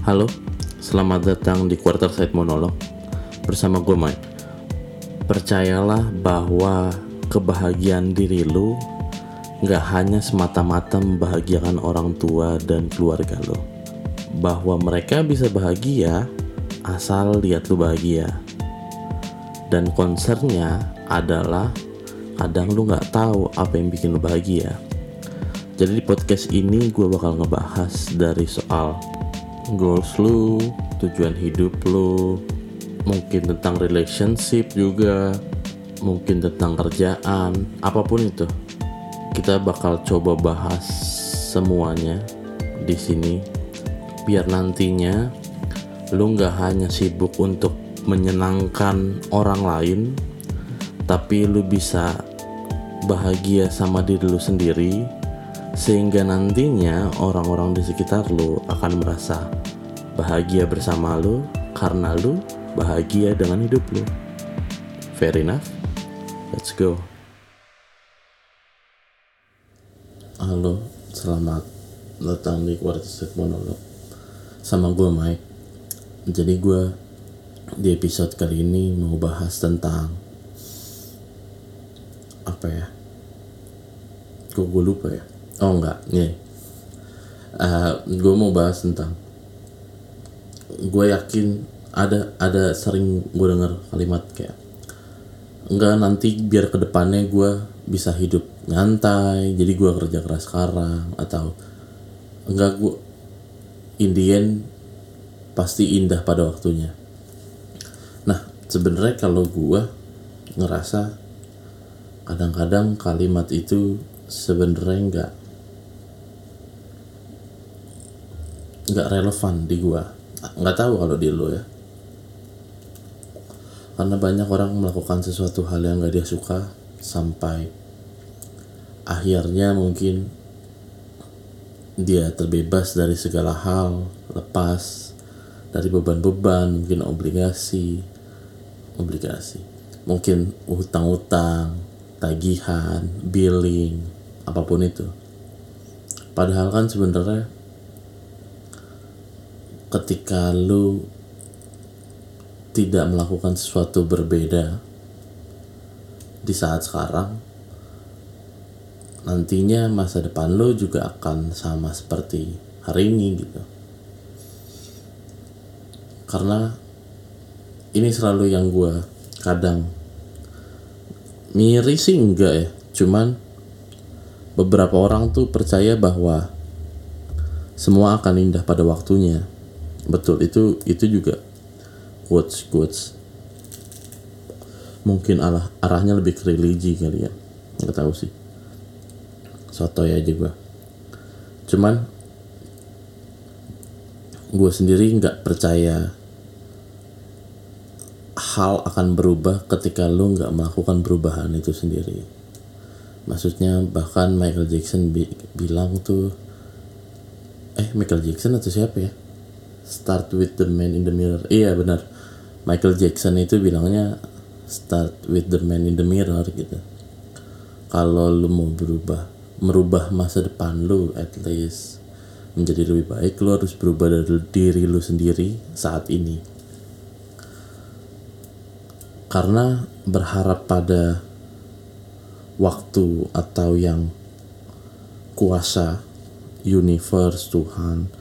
Halo, selamat datang di Quarter Side Monolog bersama gue Mike. Percayalah bahwa kebahagiaan diri lu nggak hanya semata-mata membahagiakan orang tua dan keluarga lo. Bahwa mereka bisa bahagia asal lihat lu bahagia. Dan concernnya adalah kadang lu nggak tahu apa yang bikin lu bahagia. Jadi di podcast ini gue bakal ngebahas dari soal goals lu, tujuan hidup lu, mungkin tentang relationship juga, mungkin tentang kerjaan, apa pun itu. Kita bakal coba bahas semuanya di sini biar nantinya lu nggak hanya sibuk untuk menyenangkan orang lain, tapi lu bisa bahagia sama diri lu sendiri sehingga nantinya orang-orang di sekitar lu akan merasa bahagia bersama lu karena lu bahagia dengan hidup lu. Fair enough? Let's go. Halo, selamat datang di Quartet Monolog sama gue Mike. Jadi gue di episode kali ini mau bahas tentang apa ya? Kok gue lupa ya? Oh enggak, nih. Uh, gue mau bahas tentang gue yakin ada ada sering gue dengar kalimat kayak enggak nanti biar ke depannya gue bisa hidup nyantai jadi gue kerja keras sekarang atau enggak gue Indian pasti indah pada waktunya nah sebenarnya kalau gue ngerasa kadang-kadang kalimat itu sebenarnya enggak nggak relevan di gue nggak tahu kalau di lo ya. Karena banyak orang melakukan sesuatu hal yang gak dia suka sampai akhirnya mungkin dia terbebas dari segala hal lepas dari beban-beban mungkin obligasi obligasi. Mungkin hutang-hutang tagihan billing apa pun itu. Padahal kan sebenarnya ketika lu tidak melakukan sesuatu berbeda di saat sekarang nantinya masa depan lo juga akan sama seperti hari ini gitu. Karena ini selalu yang gue kadang miris sih enggak ya cuman beberapa orang tuh percaya bahwa semua akan indah pada waktunya betul itu itu juga quotes quotes. Mungkin arah arahnya lebih ke religi kali ya nggak tahu sih. Soto ya gue cuman gue sendiri nggak percaya hal akan berubah ketika lo nggak melakukan perubahan itu sendiri. Maksudnya bahkan Michael Jackson bi bilang tuh eh Michael Jackson atau siapa ya start with the man in the mirror. Iya benar. Michael Jackson itu bilangnya start with the man in the mirror gitu. Kalau lu mau berubah merubah masa depan lu at least menjadi lebih baik lu harus berubah dari diri lu sendiri saat ini. Karena berharap pada waktu atau yang kuasa universe Tuhan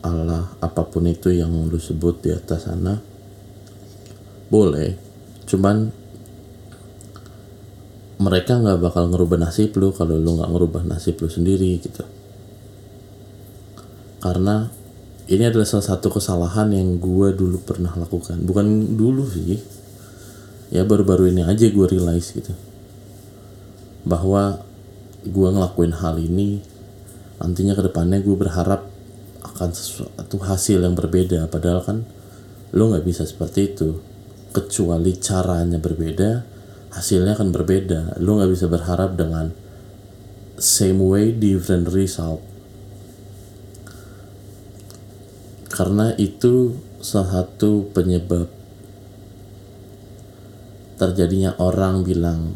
Allah apa pun itu yang lu sebut di atas sana boleh. Cuman mereka nggak bakal ngerubah nasib lu kalau lu nggak ngerubah nasib lu sendiri gitu. Karena ini adalah salah satu kesalahan yang gue dulu pernah lakukan. Bukan dulu sih. Ya baru-baru ini aja gue realize gitu. Bahwa gue ngelakuin hal ini nantinya ke depannya gue berharap akan sesuatu hasil yang berbeda. Padahal kan lo nggak bisa seperti itu. Kecuali caranya berbeda hasilnya akan berbeda. Lo nggak bisa berharap dengan same way different result. Karena itu salah satu penyebab terjadinya orang bilang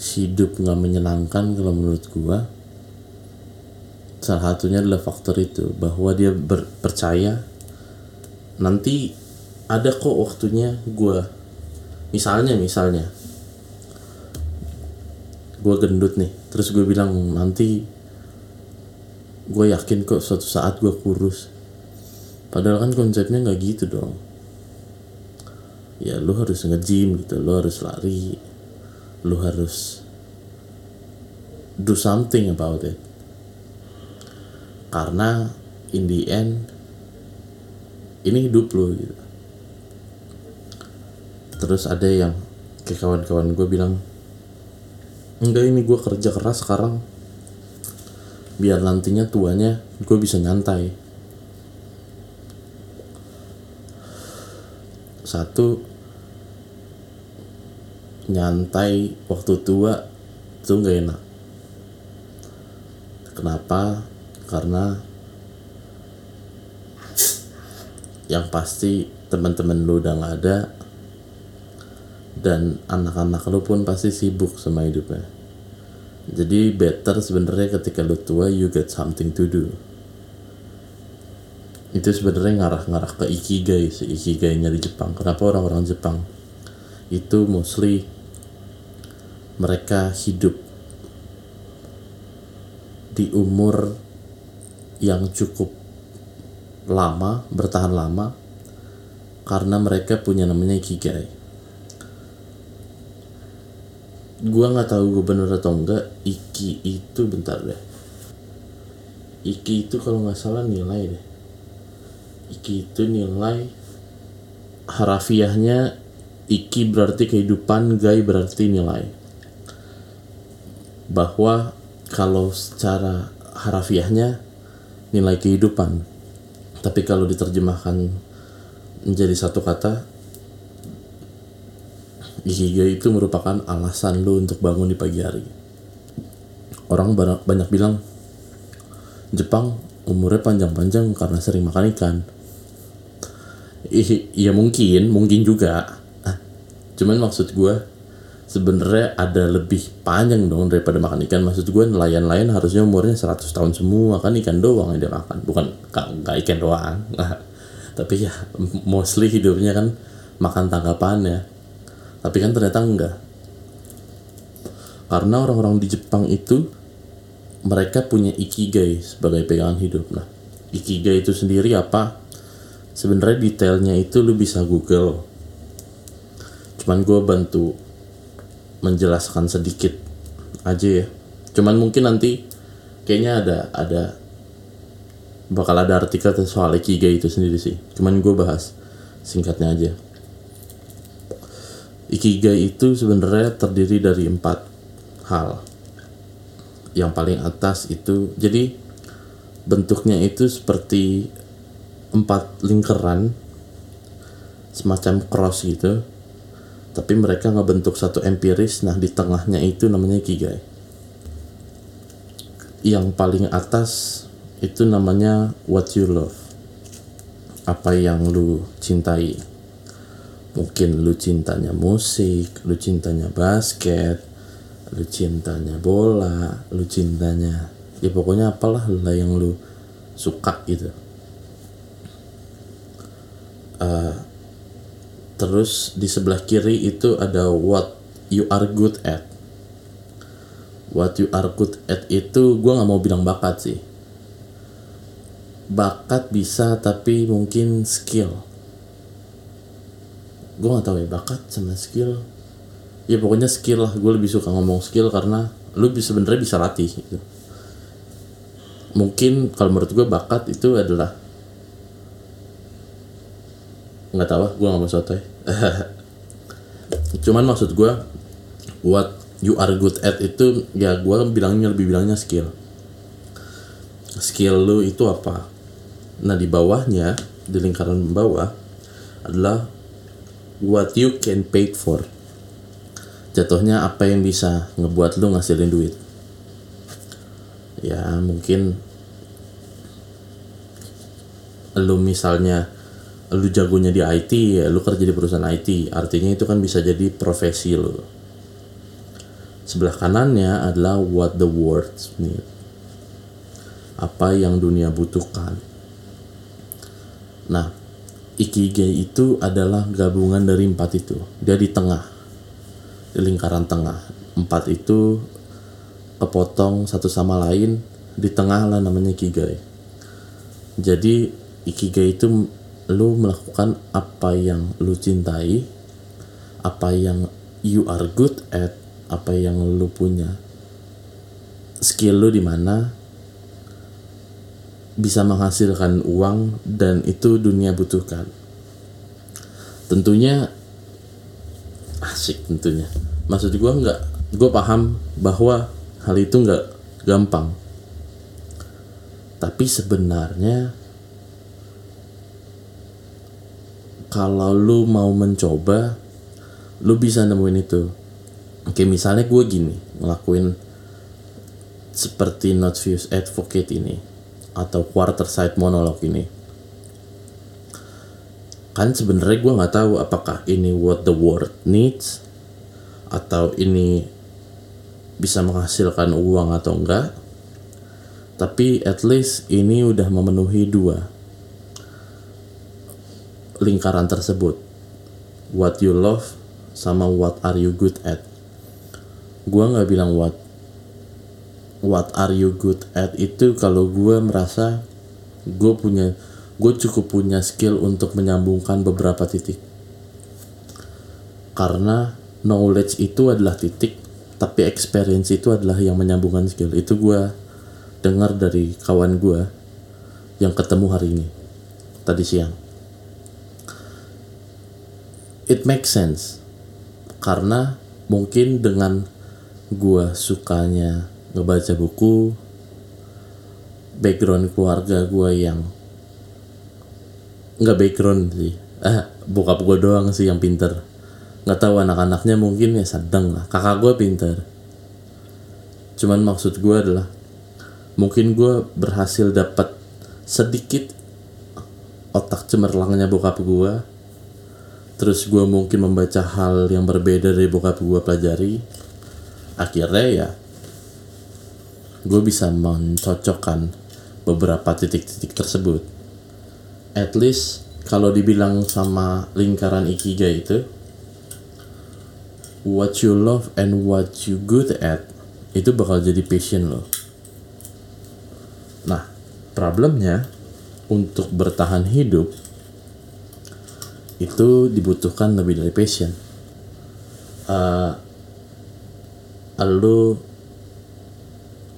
hidup nggak menyenangkan kalau menurut gua salah satunya adalah faktor itu bahwa dia ber- percaya nanti ada kok waktunya gue misalnya misalnya gue gendut nih terus gue bilang nanti gue yakin kok suatu saat gue kurus. Padahal kan konsepnya nggak gitu dong. Ya lu harus nge-gym gitu lu harus lari lu harus do something about it karena in the end ini hidup lo gitu. Terus ada yang kayak kawan-kawan gue bilang enggak ini gue kerja keras sekarang. Biar nantinya tuanya gue bisa nyantai. Satu nyantai waktu tua itu nggak enak. Kenapa karena yang pasti teman-teman lu udah nggak ada dan anak-anak lu pun pasti sibuk sama hidupnya. Jadi better sebenarnya ketika lu tua you get something to do. Itu sebenarnya ngarah-ngarah ke ikigai si ikigainya di Jepang. Kenapa orang-orang Jepang? Itu mostly mereka hidup di umur yang cukup lama bertahan lama karena mereka punya namanya ikigai. Gua nggak tahu gue bener atau enggak iki itu bentar deh. Iki itu kalau nggak salah nilai deh. Iki itu nilai harafiahnya iki berarti kehidupan gai berarti nilai. Bahwa kalau secara harafiahnya nilai kehidupan. Tapi kalau diterjemahkan menjadi satu kata Ikigai itu merupakan alasan lu untuk bangun di pagi hari. Orang banyak, bilang Jepang umurnya panjang-panjang karena sering makan ikan. Iya mungkin mungkin juga. Cuman maksud gue sebenarnya ada lebih panjang dong daripada makan ikan. Maksud gue nelayan-nelayan harusnya umurnya 100 tahun semua kan ikan doang yang dia makan. Bukan nggak ikan doang. Tapi ya mostly hidupnya kan makan tanggapan ya. Tapi kan ternyata enggak. Karena orang-orang di Jepang itu mereka punya ikigai sebagai pegangan hidup. Nah ikigai itu sendiri apa? Sebenarnya detailnya itu lu bisa google. Cuman gue bantu menjelaskan sedikit aja ya. Cuman mungkin nanti kayaknya ada ada bakal ada artikel soal ikigai itu sendiri sih. Cuman gue bahas singkatnya aja. Ikigai itu sebenarnya terdiri dari empat hal. Yang paling atas itu jadi bentuknya itu seperti empat lingkaran semacam cross gitu tapi mereka ngebentuk satu empiris. Nah di tengahnya itu namanya kigai. Yang paling atas itu namanya what you love. Apa yang lu cintai. Mungkin lu cintanya musik lu cintanya basket lu cintanya bola lu cintanya ya pokoknya apalah lah yang lu suka gitu. Uh, terus di sebelah kiri itu ada what you are good at. What you are good at itu gue nggak mau bilang bakat sih. Bakat bisa tapi mungkin skill. Gue nggak tahu ya bakat sama skill. Ya pokoknya skill lah gue lebih suka ngomong skill karena lu bisa sebenarnya bisa latih gitu. Mungkin kalau menurut gue bakat itu adalah nggak tahu gue nggak mau sotoy. Cuman maksud gue what you are good at itu ya gue bilangnya lebih bilangnya skill. Skill lu itu apa? Nah di bawahnya di lingkaran bawah adalah what you can pay for. Jatuhnya apa yang bisa ngebuat lu ngasilin duit. Ya mungkin lu misalnya lu jagonya di IT ya lu kerja di perusahaan IT artinya itu kan bisa jadi profesi lu sebelah kanannya adalah what the world need apa yang dunia butuhkan. Nah, ikigai itu adalah gabungan dari empat itu. Dia di tengah, di lingkaran tengah. Empat itu kepotong satu sama lain, di tengah lah namanya ikigai. Jadi ikigai itu lu melakukan apa yang lu cintai, apa yang you are good at, apa yang lu punya skill lu di mana bisa menghasilkan uang dan itu dunia butuhkan. Tentunya asik tentunya. Maksud gue nggak, gue paham bahwa hal itu nggak gampang. Tapi sebenarnya kalau lu mau mencoba, lu bisa nemuin itu. Oke misalnya gue gini ngelakuin seperti not views advocate ini atau quarter side monolog ini. Kan sebenarnya gue nggak tahu apakah ini what the world needs atau ini bisa menghasilkan uang atau enggak. Tapi at least ini udah memenuhi dua lingkaran tersebut. What you love sama what are you good at. Gue nggak bilang what. What are you good at itu kalau gue merasa gue punya gue cukup punya skill untuk menyambungkan beberapa titik. Karena knowledge itu adalah titik tapi experience itu adalah yang menyambungkan skill. Itu gue dengar dari kawan gue yang ketemu hari ini tadi siang it makes sense. Karena mungkin dengan gue sukanya ngebaca buku background keluarga gue yang nggak background sih. Ah bokap gue doang sih yang pinter. Nggak tahu anak-anaknya mungkin ya sedang lah. Kakak gue pinter. Cuman maksud gue adalah mungkin gue berhasil dapat sedikit otak cemerlangnya bokap gue terus gue mungkin membaca hal yang berbeda dari bokap gue pelajari akhirnya ya gue bisa mencocokkan beberapa titik-titik tersebut. At least kalau dibilang sama lingkaran ikigai itu, what you love and what you good at itu bakal jadi passion lo. Nah, problemnya untuk bertahan hidup itu dibutuhkan lebih dari passion. Uh, lu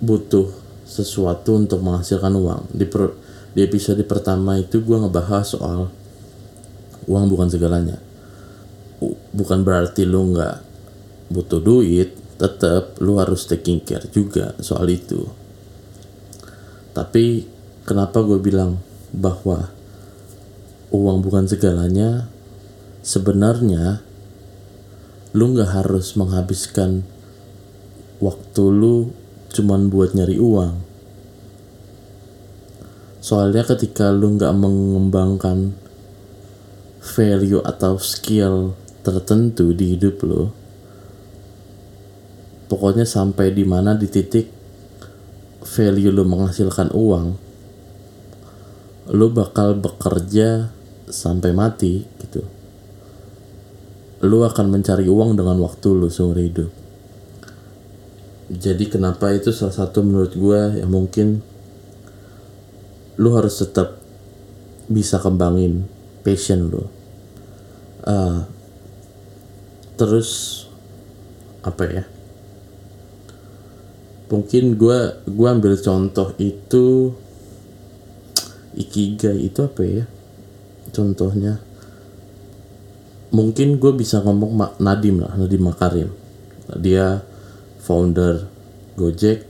butuh sesuatu untuk menghasilkan uang. Di per, di episode pertama itu gue ngebahas soal uang bukan segalanya. Bukan berarti lu nggak butuh duit tetap lu harus taking care juga soal itu. Tapi kenapa gue bilang bahwa uang bukan segalanya sebenarnya lu nggak harus menghabiskan waktu lu cuman buat nyari uang. Soalnya ketika lu nggak mengembangkan value atau skill tertentu di hidup lo, pokoknya sampai di mana di titik value lu menghasilkan uang, lu bakal bekerja sampai mati gitu. Lu akan mencari uang dengan waktu lu seumur hidup. Jadi kenapa itu salah satu menurut gue ya mungkin lu harus tetap bisa kembangin passion lu. Uh, terus apa ya? Mungkin gue gue ambil contoh itu ikigai itu apa ya? Contohnya mungkin gue bisa ngomong Nadim lah Nadim Makarim. Dia founder Gojek.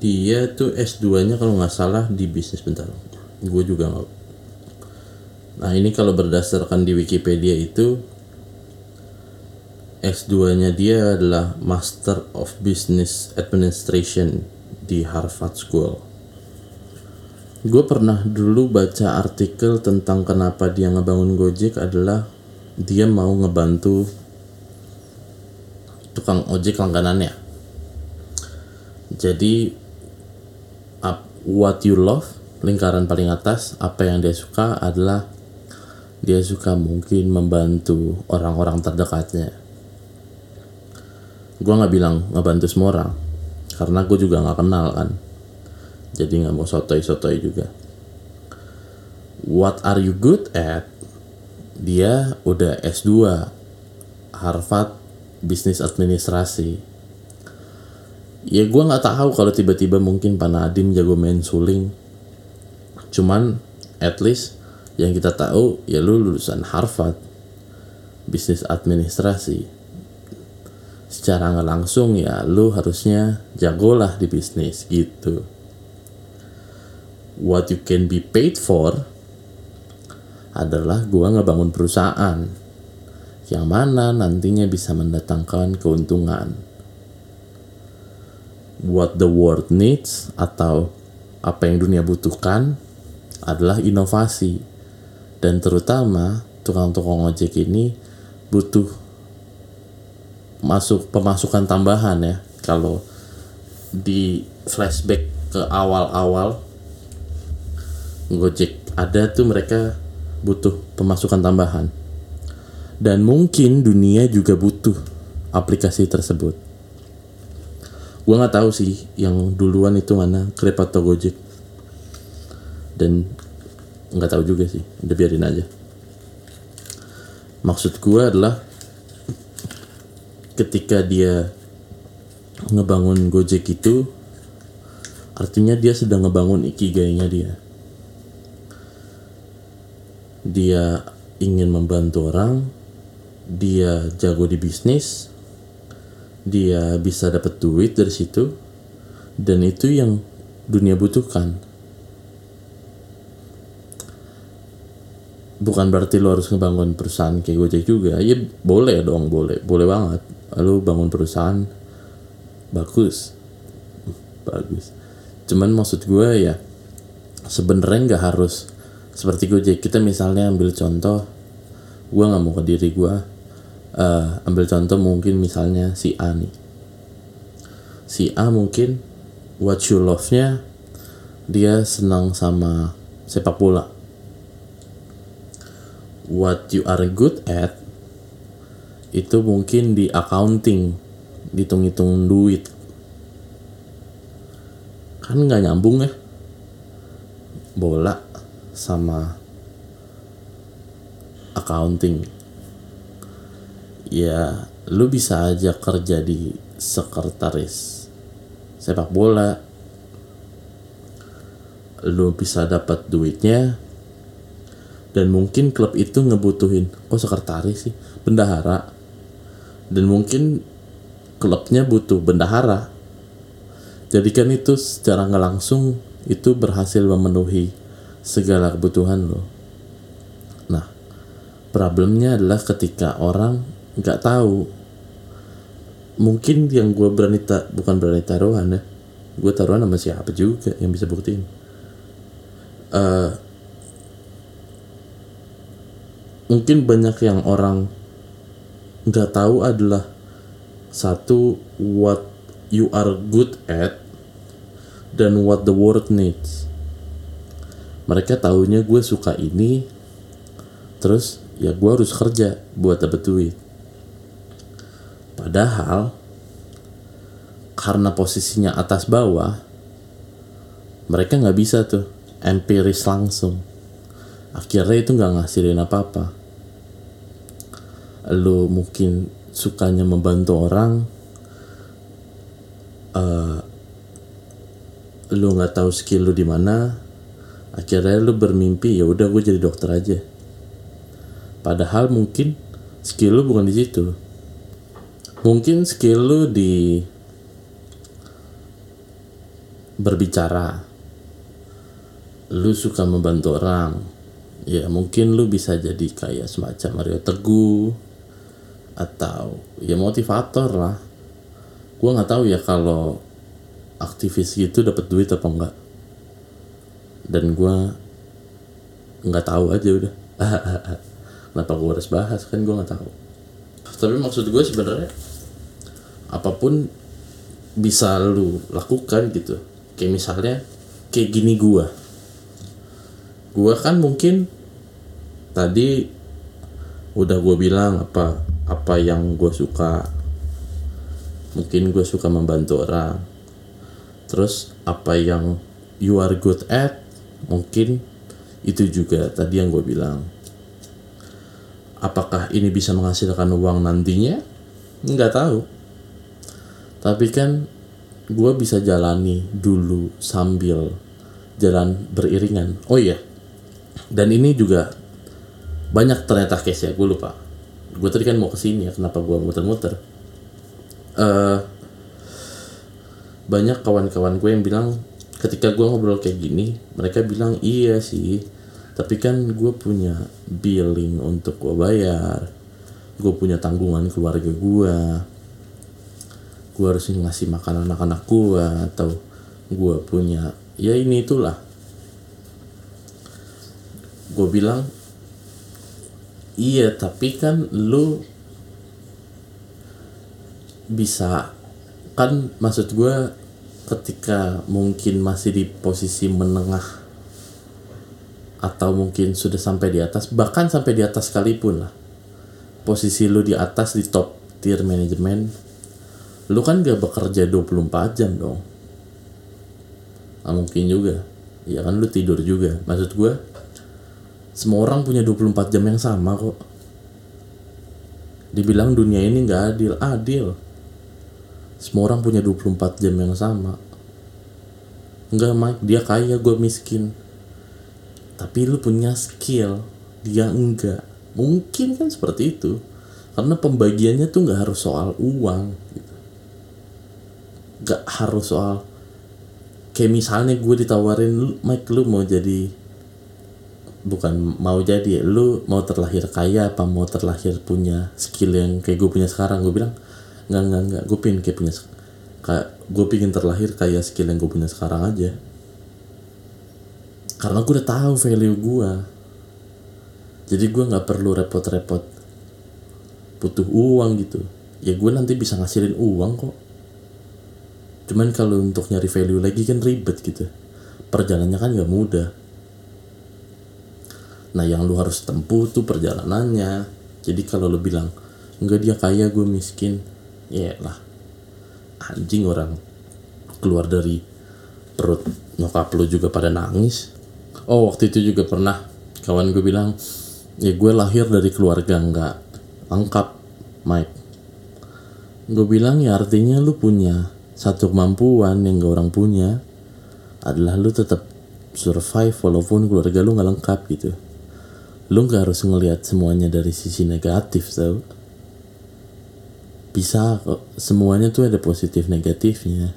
Dia tuh S2 nya kalau nggak salah di bisnis bentar. Gue juga nggak nah ini kalau berdasarkan di Wikipedia itu S2 nya dia adalah Master of Business Administration di Harvard School gue pernah dulu baca artikel tentang kenapa dia ngebangun Gojek adalah dia mau ngebantu tukang ojek langganannya. Jadi what you love lingkaran paling atas apa yang dia suka adalah dia suka mungkin membantu orang-orang terdekatnya. Gue nggak bilang ngebantu semua orang karena gue juga nggak kenal kan jadi nggak mau sotoy-sotoy juga. What are you good at? Dia udah S2 Harvard bisnis administrasi. Ya gue nggak tahu kalau tiba-tiba mungkin Pak Nadim jago main suling. Cuman at least yang kita tahu ya lu lulusan Harvard bisnis administrasi. Secara nggak langsung ya lu harusnya jagolah di bisnis gitu what you can be paid for adalah gua ngebangun perusahaan yang mana nantinya bisa mendatangkan keuntungan. What the world needs atau apa yang dunia butuhkan adalah inovasi. Dan terutama tukang-tukang ojek ini butuh masuk pemasukan tambahan ya. Kalau di flashback ke awal-awal Gojek ada tuh mereka butuh pemasukan tambahan. Dan mungkin dunia juga butuh aplikasi tersebut. Gue nggak tahu sih yang duluan itu mana Grab atau Gojek. Dan nggak tahu juga sih udah biarin aja. Maksud gue adalah ketika dia ngebangun Gojek itu artinya dia sedang ngebangun ikigainya dia dia ingin membantu orang dia jago di bisnis dia bisa dapat duit dari situ dan itu yang dunia butuhkan. Bukan berarti lo harus ngebangun perusahaan kayak Gojek juga. Ya boleh dong boleh boleh banget. Lo bangun perusahaan bagus. Bagus. Cuman maksud gue ya sebenarnya nggak harus seperti Gojek kita misalnya ambil contoh gue nggak mau ke diri gue uh, ambil contoh mungkin misalnya si A nih. Si A mungkin what you love nya dia senang sama sepak bola. What you are good at itu mungkin di accounting dihitung-hitung duit. Kan nggak nyambung ya. Bola sama accounting. Ya lu bisa aja kerja di sekretaris sepak bola. Lu bisa dapat duitnya. Dan mungkin klub itu ngebutuhin kok sekretaris sih bendahara. Dan mungkin klubnya butuh bendahara. Jadi kan itu secara nggak langsung itu berhasil memenuhi segala kebutuhan lo. Nah problemnya adalah ketika orang nggak tahu. Mungkin yang gue berani tak bukan berani taruhan ya gue taruhan sama siapa juga yang bisa buktiin. Uh, mungkin banyak yang orang nggak tahu adalah satu what you are good at dan what the world needs mereka tahunya gue suka ini terus ya gue harus kerja buat dapet duit. Padahal karena posisinya atas bawah mereka nggak bisa tuh empiris langsung. Akhirnya itu nggak ngasilin apa-apa. Lu mungkin sukanya membantu orang uh, lu nggak tahu skill lu di mana akhirnya lu bermimpi ya udah gue jadi dokter aja. Padahal mungkin skill lu bukan di situ. Mungkin skill lu di berbicara. Lu suka membantu orang. Ya mungkin lu bisa jadi kayak semacam Mario Teguh atau ya motivator lah. Gue nggak tahu ya kalau aktivis gitu dapat duit apa enggak dan gue nggak tahu aja udah. Kenapa gue harus bahas? Kan gue nggak tahu. Tapi maksud gue sebenarnya apa pun bisa lu lakukan gitu. Kayak misalnya kayak gini gua. Gua kan mungkin tadi udah gua bilang apa apa yang gua suka. Mungkin gue suka membantu orang. Terus apa yang you are good at mungkin itu juga tadi yang gue bilang. Apakah ini bisa menghasilkan uang nantinya? Nggak tahu. Tapi kan gue bisa jalani dulu sambil jalan beriringan. Oh iya. Dan ini juga banyak ternyata case ya gue lupa. Gue tadi kan mau ke sini ya kenapa gue muter-muter? Uh, banyak kawan-kawan gue yang bilang ketika gue ngobrol kayak gini mereka bilang iya sih tapi kan gue punya billing untuk gue bayar. Gue punya tanggungan keluarga gue gue harus ngasih makan anak-anak gue atau gue punya ya ini itulah. Gue bilang iya tapi kan lu bisa kan maksud gue ketika mungkin masih di posisi menengah atau mungkin sudah sampai di atas bahkan sampai di atas sekalipun lah. Posisi lu di atas di top tier manajemen lu kan gak bekerja 24 jam dong. Nah, mungkin juga. Ya kan lu tidur juga. Maksud gue semua orang punya 24 jam yang sama kok. Dibilang dunia ini gak adil adil semua orang punya 24 jam yang sama. Enggak Mike dia kaya gue miskin. Tapi lu punya skill dia enggak. Mungkin kan seperti itu. Karena pembagiannya tuh nggak harus soal uang gitu. nggak harus soal kayak misalnya gue ditawarin lu Mike lu mau jadi bukan mau jadi lu mau terlahir kaya apa mau terlahir punya skill yang kayak gue punya sekarang? Gue bilang nggak nggak nggak. Gue pingin kayak punya kayak gue pingin terlahir kayak skill yang gue punya sekarang aja. Karena gue udah tahu value gue jadi gue nggak perlu repot-repot butuh uang gitu. Ya gue nanti bisa ngasilin uang kok. Cuman kalau untuk nyari value lagi kan ribet gitu. Perjalanannya kan gak mudah. Nah yang lu harus tempuh tuh perjalanannya. Jadi kalau lu bilang enggak dia kaya gue miskin ya lah. Anjing orang keluar dari perut nyokap lu juga pada nangis. Oh waktu itu juga pernah kawan gue bilang ya gue lahir dari keluarga nggak lengkap Mike. Gue bilang ya artinya lu punya satu kemampuan yang gak orang punya adalah lu tetap survive walaupun keluarga lu nggak lengkap gitu. Lu nggak harus ngelihat semuanya dari sisi negatif tau bisa kok. Semuanya tuh ada positif negatifnya.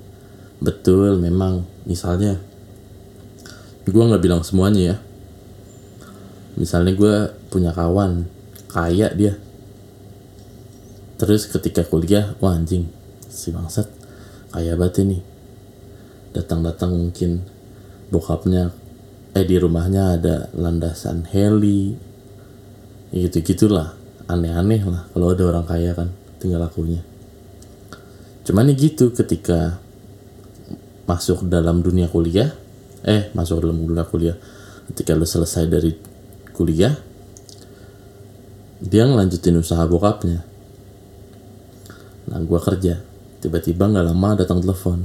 Betul memang. Misalnya gue nggak bilang semuanya ya. Misalnya gue punya kawan kaya dia. Terus ketika kuliah wah anjing si bangsat kaya banget ini. Datang-datang mungkin bokapnya eh di rumahnya ada landasan heli. Gitu gitulah aneh-aneh lah kalau ada orang kaya kan tinggal lakunya cuman nih gitu ketika masuk dalam dunia kuliah eh masuk dalam dunia kuliah ketika lu selesai dari kuliah dia ngelanjutin usaha bokapnya. Nah gua kerja tiba-tiba nggak lama datang telepon.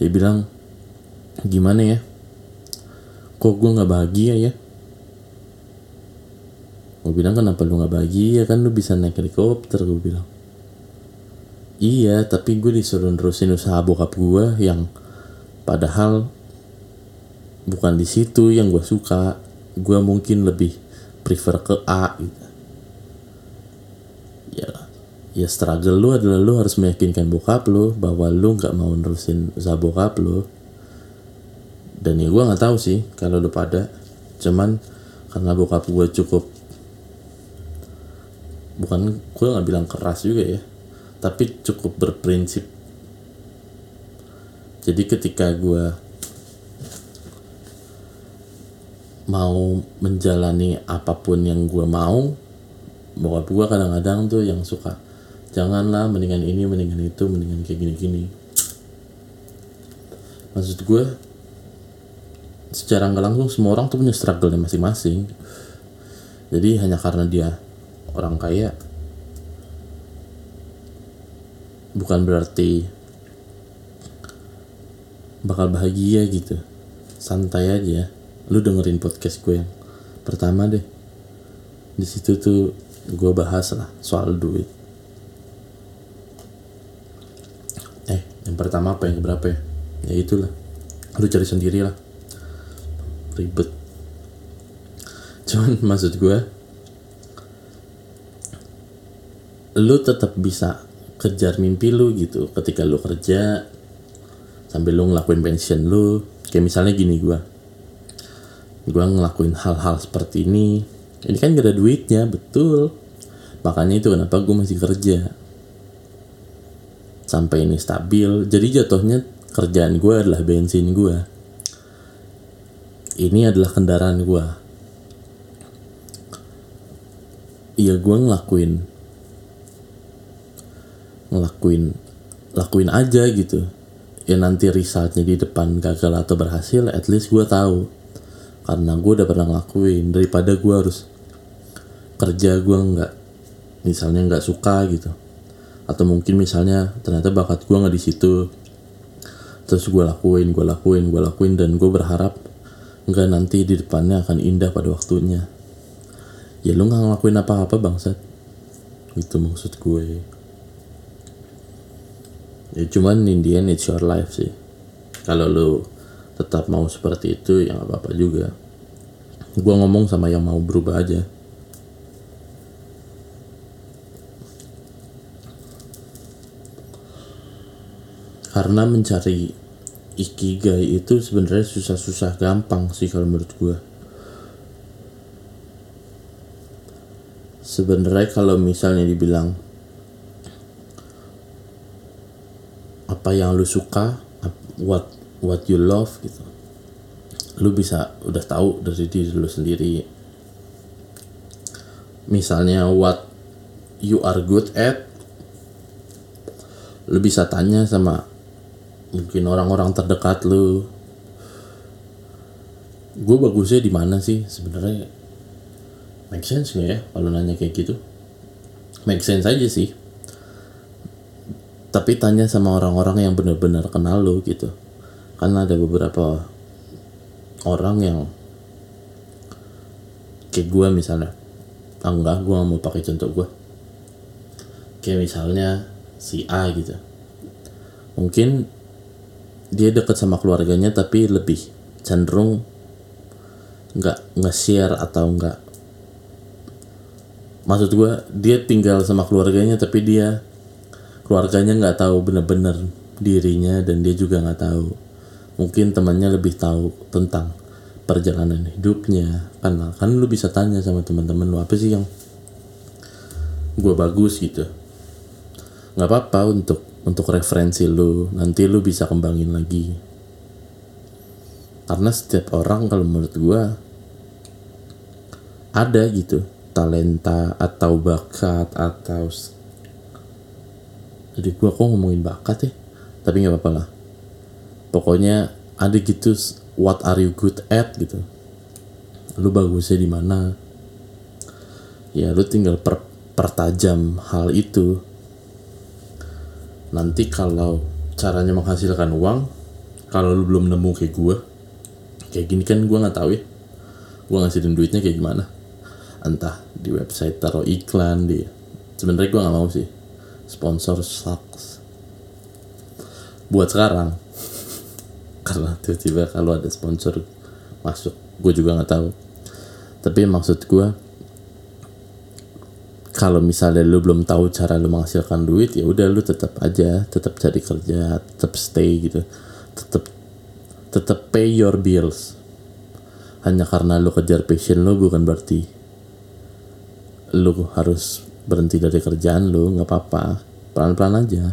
Dia bilang gimana ya? Kok gue nggak bahagia ya gue bilang kenapa lu nggak bahagia kan lu bisa naik helikopter gue bilang. Iya tapi gue disuruh nerusin usaha bokap gue yang padahal bukan di situ yang gue suka. Gue mungkin lebih prefer ke A gitu. Ya ya struggle lu adalah lu harus meyakinkan bokap lu bahwa lu nggak mau nerusin usaha bokap lu. Dan ya gue nggak tahu sih kalau lu pada. Cuman karena bokap gue cukup bukan gue nggak bilang keras juga ya. Tapi cukup berprinsip. Jadi ketika gue mau menjalani apa pun yang gue mau bokap gue kadang-kadang tuh yang suka janganlah mendingan ini mendingan itu mendingan kayak gini-gini. Maksud gue secara nggak langsung semua orang tuh punya struggle masing-masing. Jadi hanya karena dia orang kaya. Bukan berarti bakal bahagia gitu. Santai aja. Lu dengerin podcast gue yang pertama deh. Di situ tuh gue bahas lah soal duit. Eh yang pertama apa? Yang berapa ya? Ya itulah. Lu cari sendiri lah. Ribet. Cuman maksud gue lu tetap bisa kejar mimpi lu gitu. Ketika lu kerja sambil lu ngelakuin pension lu kayak misalnya gini gue gue ngelakuin hal-hal seperti ini. Ini kan gak ada duitnya betul. Makanya itu kenapa gue masih kerja. Sampai ini stabil. Jadi jatuhnya kerjaan gue adalah bensin gue ini adalah kendaraan gue iya gue ngelakuin ngelakuin lakuin aja gitu. Ya nanti resultnya di depan gagal atau berhasil at least gue tahu. Karena gue udah pernah ngelakuin daripada gue harus kerja gue nggak misalnya nggak suka gitu. Atau mungkin misalnya ternyata bakat gue nggak di situ. Terus gue lakuin gue lakuin gue lakuin dan gue berharap nggak nanti di depannya akan indah pada waktunya. Ya lu nggak ngelakuin apa-apa bangsat. Itu maksud gue ya cuman in the it's your life sih. Kalau lu tetap mau seperti itu ya gak apa-apa juga. Gue ngomong sama yang mau berubah aja. Karena mencari ikigai itu sebenarnya susah-susah gampang sih kalau menurut gue sebenarnya kalau misalnya dibilang apa yang lu suka what what you love gitu. Lu bisa udah tahu dari diri lu sendiri. Misalnya what you are good at lu bisa tanya sama mungkin orang-orang terdekat lu. Gue bagusnya di mana sih? Sebenarnya make sense nggak ya kalau nanya kayak gitu? Make sense aja sih tapi tanya sama orang-orang yang benar-benar kenal lo gitu. Karena ada beberapa orang yang kayak gue misalnya ah, enggak gue mau pakai contoh gue kayak misalnya si A gitu. Mungkin dia deket sama keluarganya tapi lebih cenderung nggak nge-share atau nggak. Maksud gue dia tinggal sama keluarganya tapi dia keluarganya nggak tahu bener-bener dirinya dan dia juga nggak tahu. Mungkin temannya lebih tahu tentang perjalanan hidupnya. Kan kan lu bisa tanya sama teman-teman lu apa sih yang gue bagus? gitu. Nggak apa-apa untuk untuk referensi lu. Nanti lu bisa kembangin lagi. Karena setiap orang kalau menurut gue ada gitu talenta atau bakat atau jadi gue kok ngomongin bakat ya? Tapi nggak apa-apa lah. Pokoknya ada gitu what are you good at gitu. Lu bagusnya di mana? Ya lu tinggal per, pertajam hal itu. Nanti kalau caranya menghasilkan uang kalau lu belum nemu kayak gue kayak gini kan gue nggak tahu ya. Gue ngasihin duitnya kayak gimana? Entah di website taruh iklan di sebenarnya gue nggak mau sih sponsor sucks buat sekarang. Karena tiba-tiba kalau ada sponsor masuk gue juga nggak tahu. Tapi maksud gue kalau misalnya lu belum tahu cara lu menghasilkan duit ya udah lu tetap aja tetap cari kerja tetap stay gitu. Tetap tetap pay your bills. Hanya karena lu kejar passion lu bukan berarti lu harus berhenti dari kerjaan lu nggak apa-apa. Pelan-pelan aja.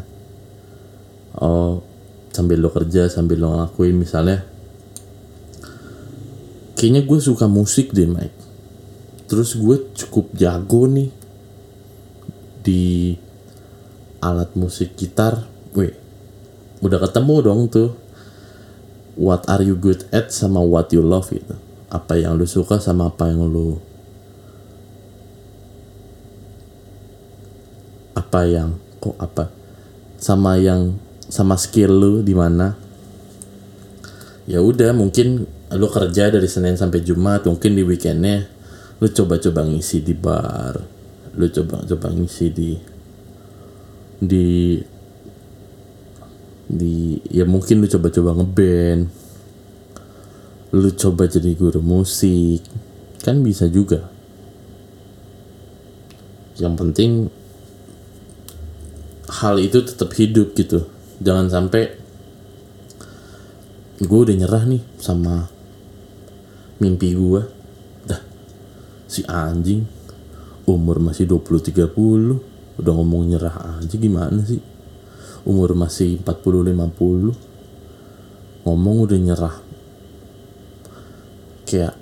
Oh sambil lo kerja sambil lo ngelakuin misalnya. Kayaknya gue suka musik deh Mike. Terus gue cukup jago nih di alat musik gitar. Weh udah ketemu dong tuh. What are you good at sama what you love gitu apa yang lu suka sama apa yang lu apa yang kok apa? Sama yang sama skill lu di mana? Ya udah mungkin lu kerja dari Senin sampai Jumat mungkin di weekendnya lu coba-coba ngisi di bar lu coba-coba ngisi di di di ya mungkin lu coba-coba ngeband lu coba jadi guru musik kan bisa juga. Yang penting hal itu tetap hidup gitu. Jangan sampai gue udah nyerah nih sama mimpi gue dah si anjing umur masih 20-30 udah ngomong nyerah aja gimana sih? Umur masih 40-50 ngomong udah nyerah. Kayak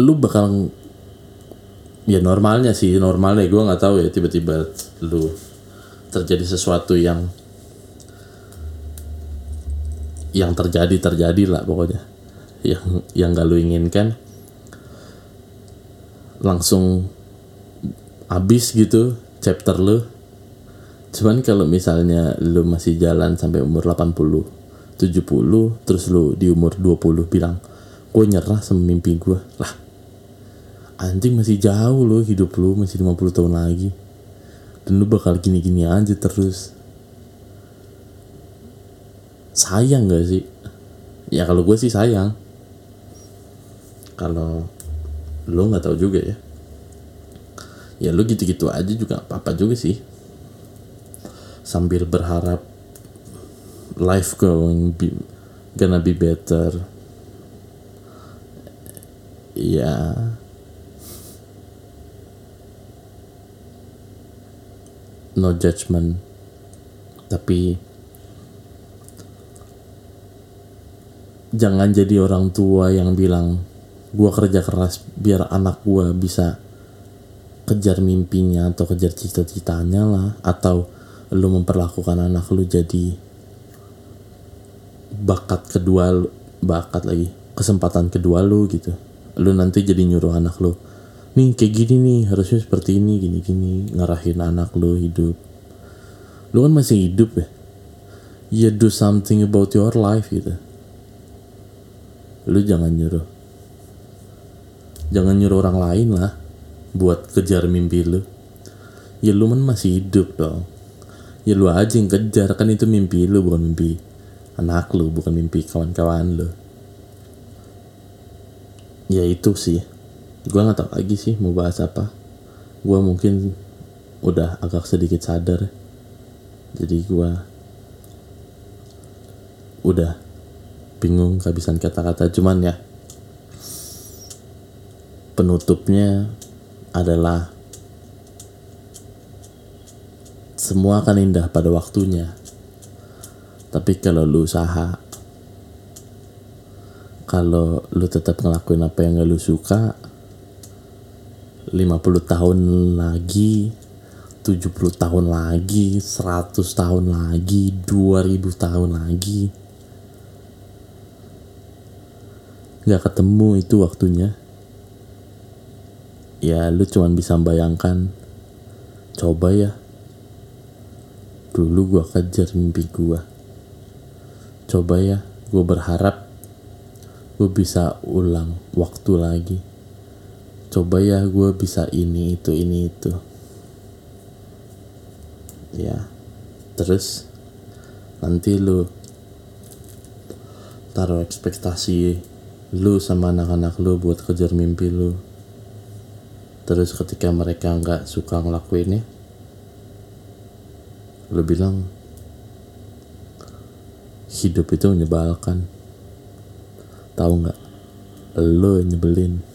lu bakal ya normalnya sih normalnya gue nggak tahu ya tiba-tiba lu terjadi sesuatu yang yang terjadi terjadi lah pokoknya. Yang yang gak lu inginkan langsung habis gitu chapter lu. Cuman kalau misalnya lu masih jalan sampai umur 80 70 terus lu di umur 20 bilang gue nyerah sama mimpi gue lah anjing masih jauh loh hidup lu masih 50 tahun lagi. Dan lu bakal gini-gini aja terus. Sayang gak sih? Ya kalau gue sih sayang. Kalau lo nggak tahu juga ya. Ya lu gitu-gitu aja juga apa-apa juga sih. Sambil berharap life going be, gonna be better. Ya no judgment. Tapi jangan jadi orang tua yang bilang gue kerja keras biar anak gue bisa kejar mimpinya atau kejar cita-citanya lah atau lu memperlakukan anak lu jadi bakat kedua lu, bakat lagi kesempatan kedua lu gitu. Lu nanti jadi nyuruh anak lu nih kayak gini nih harusnya seperti ini gini gini ngarahin anak lu hidup. Lu kan masih hidup ya? Ya do something about your life gitu. Lu jangan nyuruh. Jangan nyuruh orang lain lah buat kejar mimpi lu. Ya lu kan masih hidup dong. Ya lu aja yang kejar kan itu mimpi lu bukan mimpi anak lu bukan mimpi kawan-kawan lu. Ya itu sih gua nggak tahu lagi sih mau bahas apa. Gua mungkin udah agak sedikit sadar. Jadi gua udah bingung kehabisan kata-kata. Cuman ya penutupnya adalah semua akan indah pada waktunya. Tapi kalau lu usaha, kalau lu tetap ngelakuin apa yang gak lu suka, 50 tahun lagi, 70 tahun lagi, 100 tahun lagi, 2000 tahun lagi, gak ketemu itu waktunya. Ya lu cuman bisa bayangkan. Coba ya. Dulu gua kejar mimpi gua. Coba ya gua berharap gua bisa ulang waktu lagi coba ya gua bisa ini itu ini itu. Ya terus nanti lu taruh ekspektasi lu sama anak-anak lu buat kejar mimpi lu. Terus ketika mereka nggak suka ngelakuinnya lo bilang hidup itu menyebalkan. Tahu nggak? Lo nyebelin